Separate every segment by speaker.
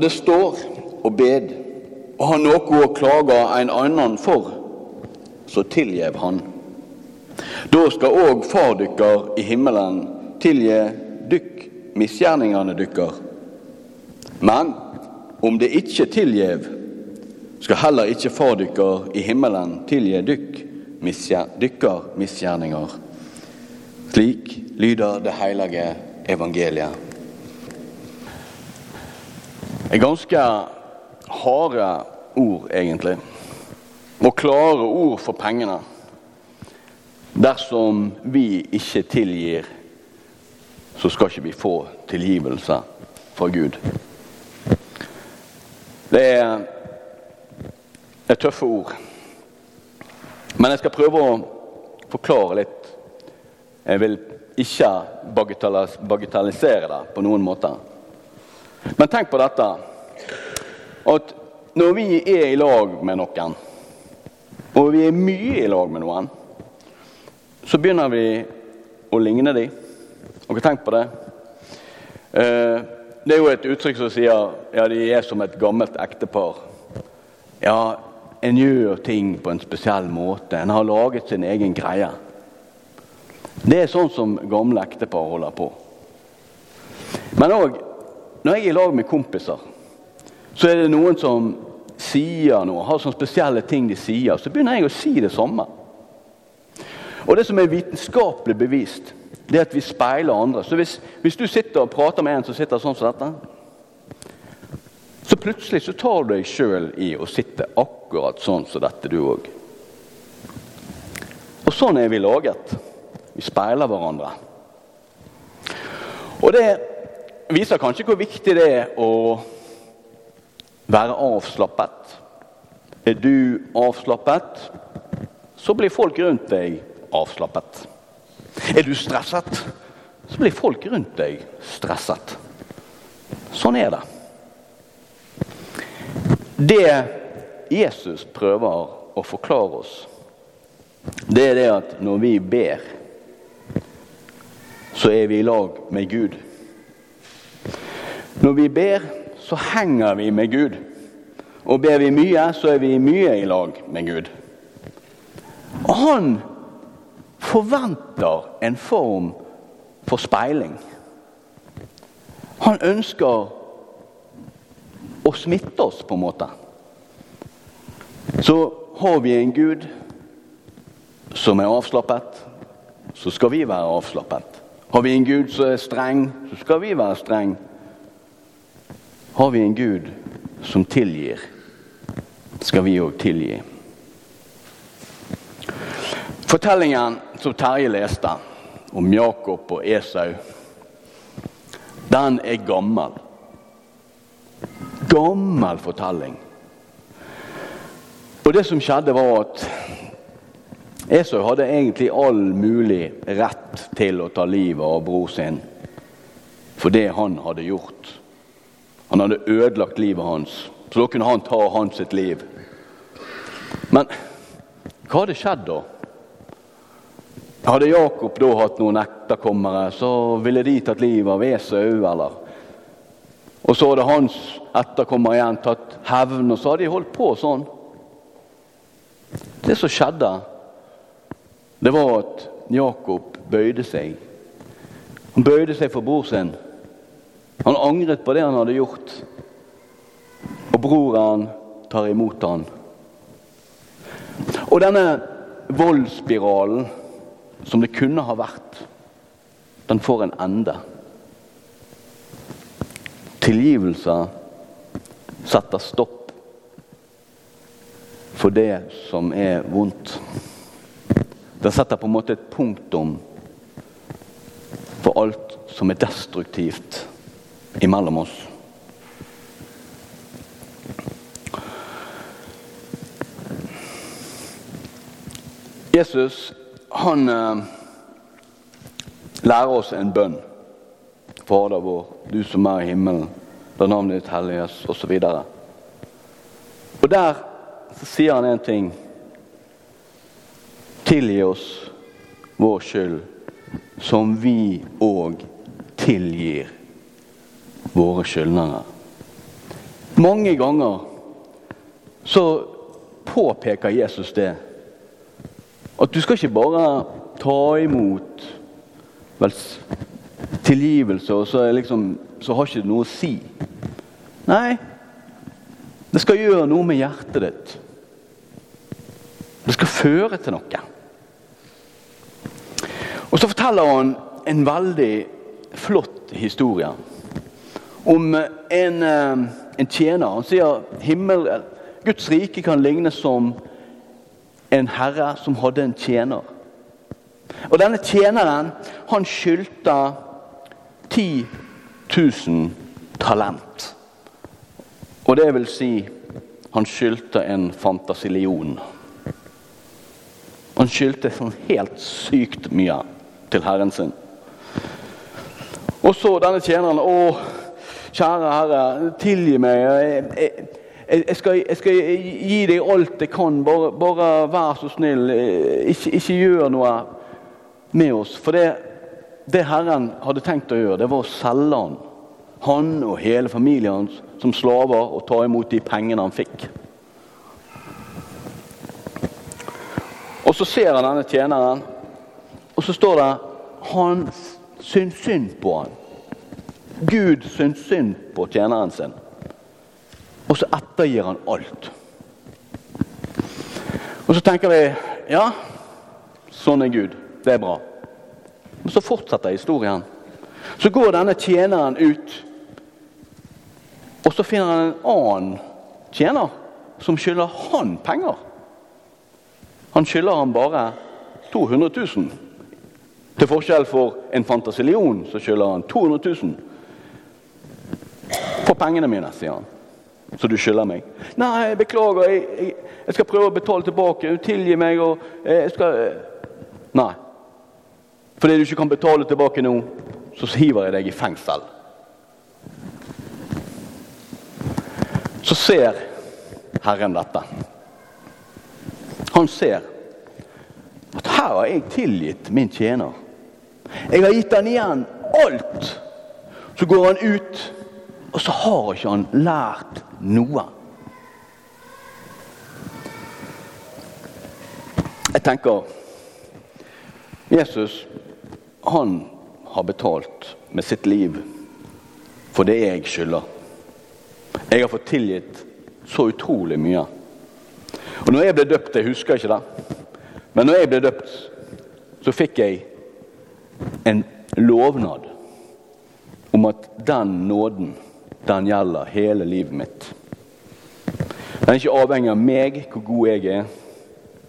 Speaker 1: det står og bed, og har noe å klage en annen for, så tilgjev han. Da skal òg Far dykkar i himmelen tilgi dykk misgjerningane dykkar. Men om det ikke tilgjev, skal heller ikke Far dykkar i himmelen tilgi dykk dykkar. Slik lyder det hellige evangeliet. Er ganske harde ord, egentlig. Og klare ord for pengene. Dersom vi ikke tilgir, så skal ikke vi få tilgivelse fra Gud. Det er, er tøffe ord. Men jeg skal prøve å forklare litt. Jeg vil ikke bagatellisere det på noen måte. Men tenk på dette at når vi er i lag med noen, og vi er mye i lag med noen, så begynner vi å ligne dem. Har dere tenkt på det? Eh, det er jo et uttrykk som sier ja, de er som et gammelt ektepar. Ja, en gjør ting på en spesiell måte. En har laget sin egen greie. Det er sånn som gamle ektepar holder på. Men òg når jeg er i lag med kompiser, så er det noen som sier noe, har sånne spesielle ting de sier. Så begynner jeg å si det samme. Og det som er vitenskapelig bevist, det er at vi speiler andre. Så hvis, hvis du sitter og prater med en som sitter sånn som dette, så plutselig så tar du deg sjøl i å sitte akkurat sånn som dette, du òg. Og sånn er vi laget. Vi speiler hverandre. Og det viser kanskje hvor viktig det er å være avslappet. Er du avslappet, så blir folk rundt deg avslappet. Er du stresset, så blir folk rundt deg stresset. Sånn er det. Det Jesus prøver å forklare oss, det er det at når vi ber, så er vi i lag med Gud. Når vi ber, så henger vi med Gud. Og ber vi mye, så er vi mye i lag med Gud. Og han forventer en form for speiling. Han ønsker å smitte oss, på en måte. Så har vi en Gud som er avslappet, så skal vi være avslappet. Har vi en Gud som er streng, så skal vi være streng. Har vi en Gud som tilgir, skal vi òg tilgi. Fortellingen som Terje leste om Jakob og Esau, den er gammel gammel fortelling. Og det som skjedde, var at Esau hadde egentlig all mulig rett til å ta livet av bror sin for det han hadde gjort. Han hadde ødelagt livet hans, så da kunne han ta hans sitt liv. Men hva hadde skjedd da? Hadde Jakob da hatt noen etterkommere, så ville de tatt livet av Esau, eller? Og så hadde hans etterkommere igjen tatt hevn, og så hadde de holdt på sånn. Det som skjedde, det var at Jakob bøyde seg. Han bøyde seg for bror sin. Han angret på det han hadde gjort. Og broren tar imot han. Og denne voldsspiralen som det kunne ha vært, den får en ende. Tilgivelse setter stopp for det som er vondt. Den setter på en måte et punktum for alt som er destruktivt imellom oss. Jesus han eh, lærer oss en bønn. Fader vår, du som er i himmelen. La navnet ditt helliges, osv. Og, og der så sier han en ting. Tilgi oss vår skyld, som vi òg tilgir våre skyldnere. Mange ganger så påpeker Jesus det. At du skal ikke bare ta imot vel, tilgivelse, og så, liksom, så har ikke det noe å si. Nei, det skal gjøre noe med hjertet ditt. Det skal føre til noe. Og så forteller han en veldig flott historie om en, eh, en tjener. Han sier himmel, Guds rike kan lignes som en herre som hadde en tjener. Og denne tjeneren han skyldte 10 000 talent. Og det vil si han skyldte en fantasilion. Han skyldte sånn helt sykt mye til herren sin. Og så denne tjeneren. Å, kjære Herre, tilgi meg. Jeg, jeg, jeg, skal, jeg, skal, gi deg alt jeg kan. Bare, bare vær så snill. Ikke, ikke, gjør noe med oss. For det, det Herren hadde tenkt å gjøre, det var å selge han. Han og hele familien hans som slaver og ta imot de pengene han fikk. Og Så ser han denne tjeneren, og så står det han syns synd på han. Gud syns synd på tjeneren sin. Og så ettergir han alt. Og så tenker vi ja, sånn er Gud. Det er bra. Men så fortsetter historien. Så går denne tjeneren ut og så finner han en annen tjener som skylder han penger. Han skylder han bare 200 000. Til forskjell for en fantasilion så skylder han 200 000. For pengene mine, sier han. Så du skylder meg. Nei, beklager, jeg, jeg, jeg, skal prøve å betale tilbake. Tilgi meg. og eh, jeg skal... Eh, nei. Fordi du ikke kan betale tilbake nå, så hiver jeg deg i fengsel. så ser Herren dette. Han ser at her har jeg tilgitt min tjener. Jeg har gitt han igjen alt. Så går han ut, og så har ikke han lært noe. Jeg tenker Jesus, han har betalt med sitt liv for det jeg skylder. Jeg har fått tilgitt så utrolig mye. Og når jeg ble døpt Jeg husker ikke det. Men når jeg ble døpt, så fikk jeg en lovnad om at den nåden, den gjelder hele livet mitt. Den er ikke avhengig av meg, hvor god jeg er,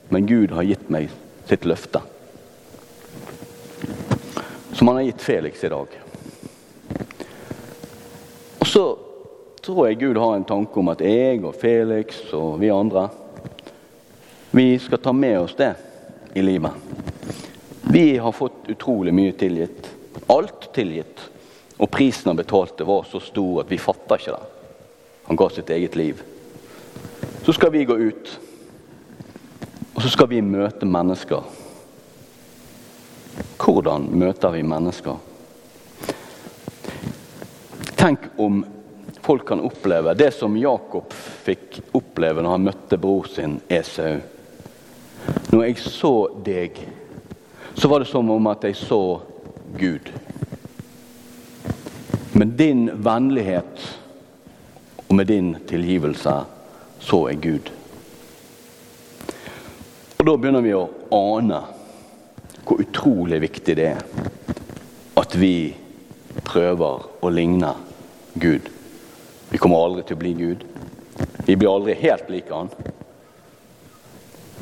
Speaker 1: men Gud har gitt meg sitt løfte. Som han har gitt Felix i dag. Og så tror jeg Gud har en tanke om at jeg og Felix og vi andre vi skal ta med oss det i livet. Vi har fått utrolig mye tilgitt. Alt tilgitt. Og prisen han betalte, var så stor at vi fatta ikke det. Han ga sitt eget liv. Så skal vi gå ut, og så skal vi møte mennesker. Hvordan møter vi mennesker? Tenk om folk kan oppleve det som Jakob fikk oppleve når han møtte bror sin Esau. Når jeg så deg, så var det som om at jeg så Gud. Med din vennlighet og med din tilgivelse så er Gud. Og Da begynner vi å ane hvor utrolig viktig det er at vi prøver å ligne Gud. Vi kommer aldri til å bli Gud. Vi blir aldri helt like Han.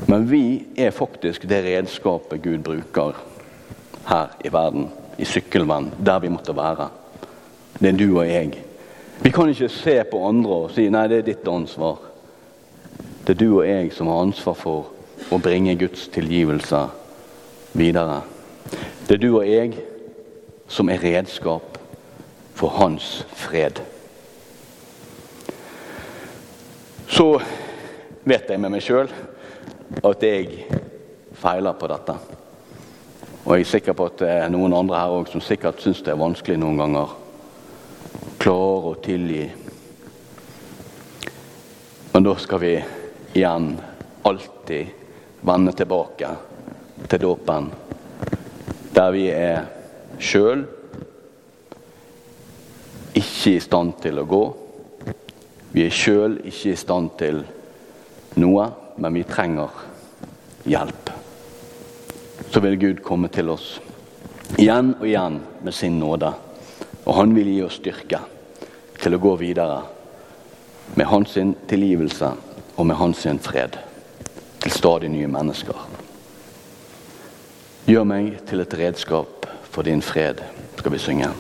Speaker 1: Men vi er faktisk det redskapet Gud bruker her i verden, i sykkelvenn, der vi måtte være. Det er du og jeg. Vi kan ikke se på andre og si 'nei, det er ditt ansvar'. Det er du og jeg som har ansvar for å bringe Guds tilgivelse videre. Det er du og jeg som er redskap for hans fred. så vet jeg med meg sjøl at jeg feiler på dette. Og jeg er sikker på at det er noen andre her òg som sikkert syns det er vanskelig noen ganger. Klare å tilgi. Men da skal vi igjen alltid vende tilbake til dåpen, der vi er sjøl ikke i stand til å gå. Vi er sjøl ikke i stand til noe, men vi trenger hjelp. Så vil Gud komme til oss igjen og igjen med sin nåde. Og han vil gi oss styrke til å gå videre med hans tilgivelse og med hans fred til stadig nye mennesker. Gjør meg til et redskap for din fred, skal vi synge.